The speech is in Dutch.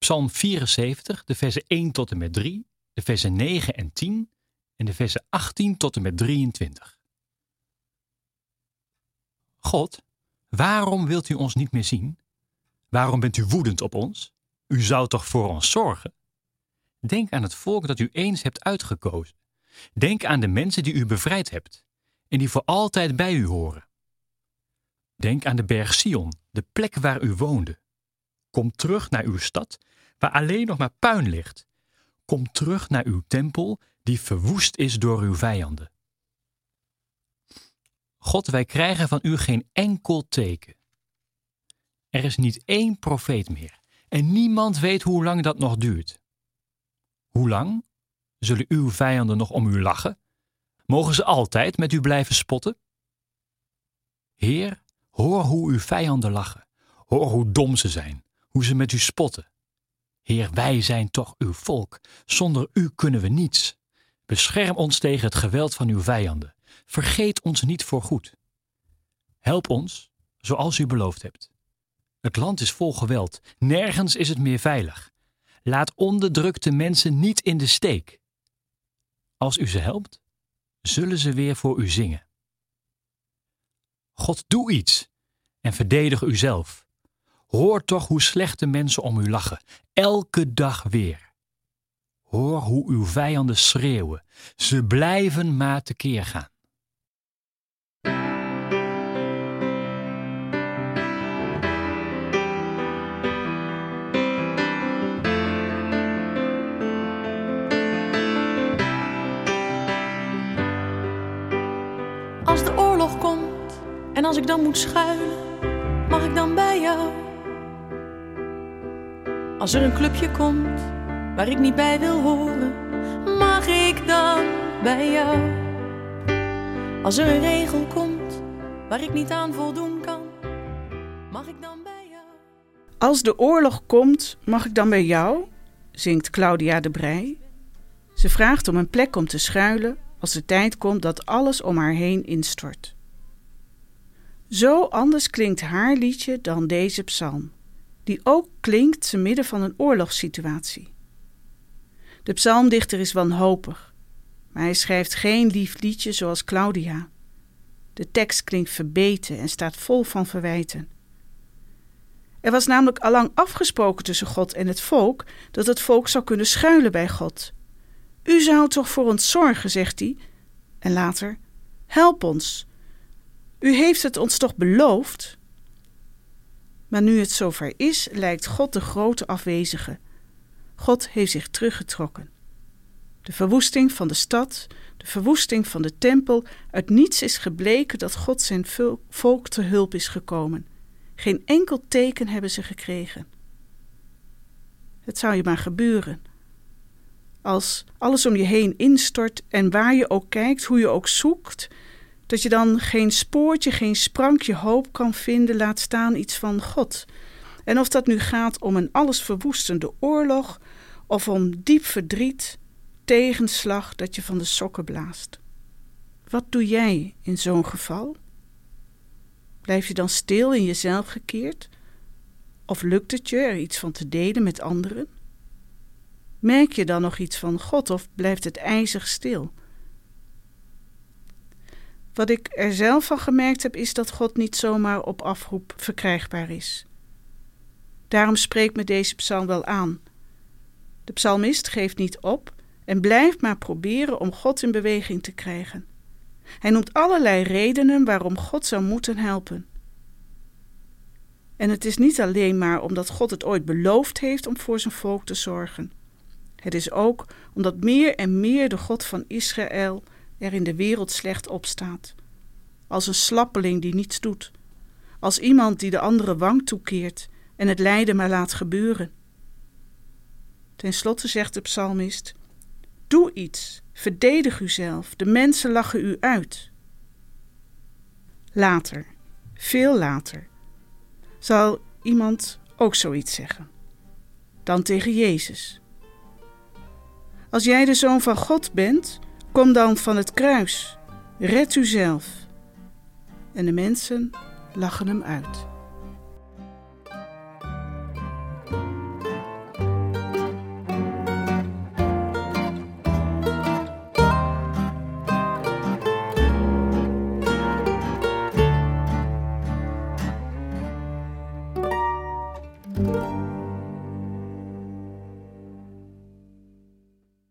Psalm 74, de versen 1 tot en met 3, de versen 9 en 10 en de versen 18 tot en met 23. God, waarom wilt u ons niet meer zien? Waarom bent u woedend op ons? U zou toch voor ons zorgen? Denk aan het volk dat u eens hebt uitgekozen. Denk aan de mensen die u bevrijd hebt en die voor altijd bij u horen. Denk aan de berg Sion, de plek waar u woonde. Kom terug naar uw stad, waar alleen nog maar puin ligt. Kom terug naar uw tempel, die verwoest is door uw vijanden. God, wij krijgen van u geen enkel teken. Er is niet één profeet meer en niemand weet hoe lang dat nog duurt. Hoe lang? Zullen uw vijanden nog om u lachen? Mogen ze altijd met u blijven spotten? Heer, hoor hoe uw vijanden lachen. Hoor hoe dom ze zijn, hoe ze met u spotten. Heer, wij zijn toch uw volk. Zonder u kunnen we niets. Bescherm ons tegen het geweld van uw vijanden. Vergeet ons niet voor goed. Help ons, zoals u beloofd hebt. Het land is vol geweld, nergens is het meer veilig. Laat onderdrukte mensen niet in de steek. Als u ze helpt, zullen ze weer voor u zingen. God, doe iets en verdedig uzelf. Hoor toch hoe slechte mensen om u lachen, elke dag weer. Hoor hoe uw vijanden schreeuwen, ze blijven maar tekeer gaan. Als de oorlog komt en als ik dan moet schuilen, mag ik dan bij jou? Als er een clubje komt waar ik niet bij wil horen, mag ik dan bij jou? Als er een regel komt waar ik niet aan voldoen kan, mag ik dan bij jou? Als de oorlog komt, mag ik dan bij jou? zingt Claudia de Brij. Ze vraagt om een plek om te schuilen als de tijd komt dat alles om haar heen instort. Zo anders klinkt haar liedje dan deze psalm, die ook klinkt te midden van een oorlogssituatie. De psalmdichter is wanhopig, maar hij schrijft geen lief liedje zoals Claudia. De tekst klinkt verbeten en staat vol van verwijten. Er was namelijk allang afgesproken tussen God en het volk dat het volk zou kunnen schuilen bij God. U zou toch voor ons zorgen, zegt hij. En later: Help ons. U heeft het ons toch beloofd? Maar nu het zover is, lijkt God de grote afwezige. God heeft zich teruggetrokken. De verwoesting van de stad, de verwoesting van de tempel, uit niets is gebleken dat God zijn volk te hulp is gekomen. Geen enkel teken hebben ze gekregen. Het zou je maar gebeuren. Als alles om je heen instort en waar je ook kijkt, hoe je ook zoekt, dat je dan geen spoortje, geen sprankje hoop kan vinden, laat staan iets van God. En of dat nu gaat om een alles verwoestende oorlog of om diep verdriet, tegenslag dat je van de sokken blaast. Wat doe jij in zo'n geval? Blijf je dan stil in jezelf gekeerd? Of lukt het je er iets van te delen met anderen? Merk je dan nog iets van God of blijft het ijzig stil? Wat ik er zelf van gemerkt heb, is dat God niet zomaar op afroep verkrijgbaar is. Daarom spreekt me deze psalm wel aan. De psalmist geeft niet op en blijft maar proberen om God in beweging te krijgen. Hij noemt allerlei redenen waarom God zou moeten helpen. En het is niet alleen maar omdat God het ooit beloofd heeft om voor zijn volk te zorgen. Het is ook omdat meer en meer de God van Israël er in de wereld slecht op staat. Als een slappeling die niets doet. Als iemand die de andere wang toekeert en het lijden maar laat gebeuren. Ten slotte zegt de psalmist: Doe iets, verdedig uzelf, de mensen lachen u uit. Later, veel later, zal iemand ook zoiets zeggen. Dan tegen Jezus. Als jij de zoon van God bent, kom dan van het kruis, red uzelf. En de mensen lachen hem uit.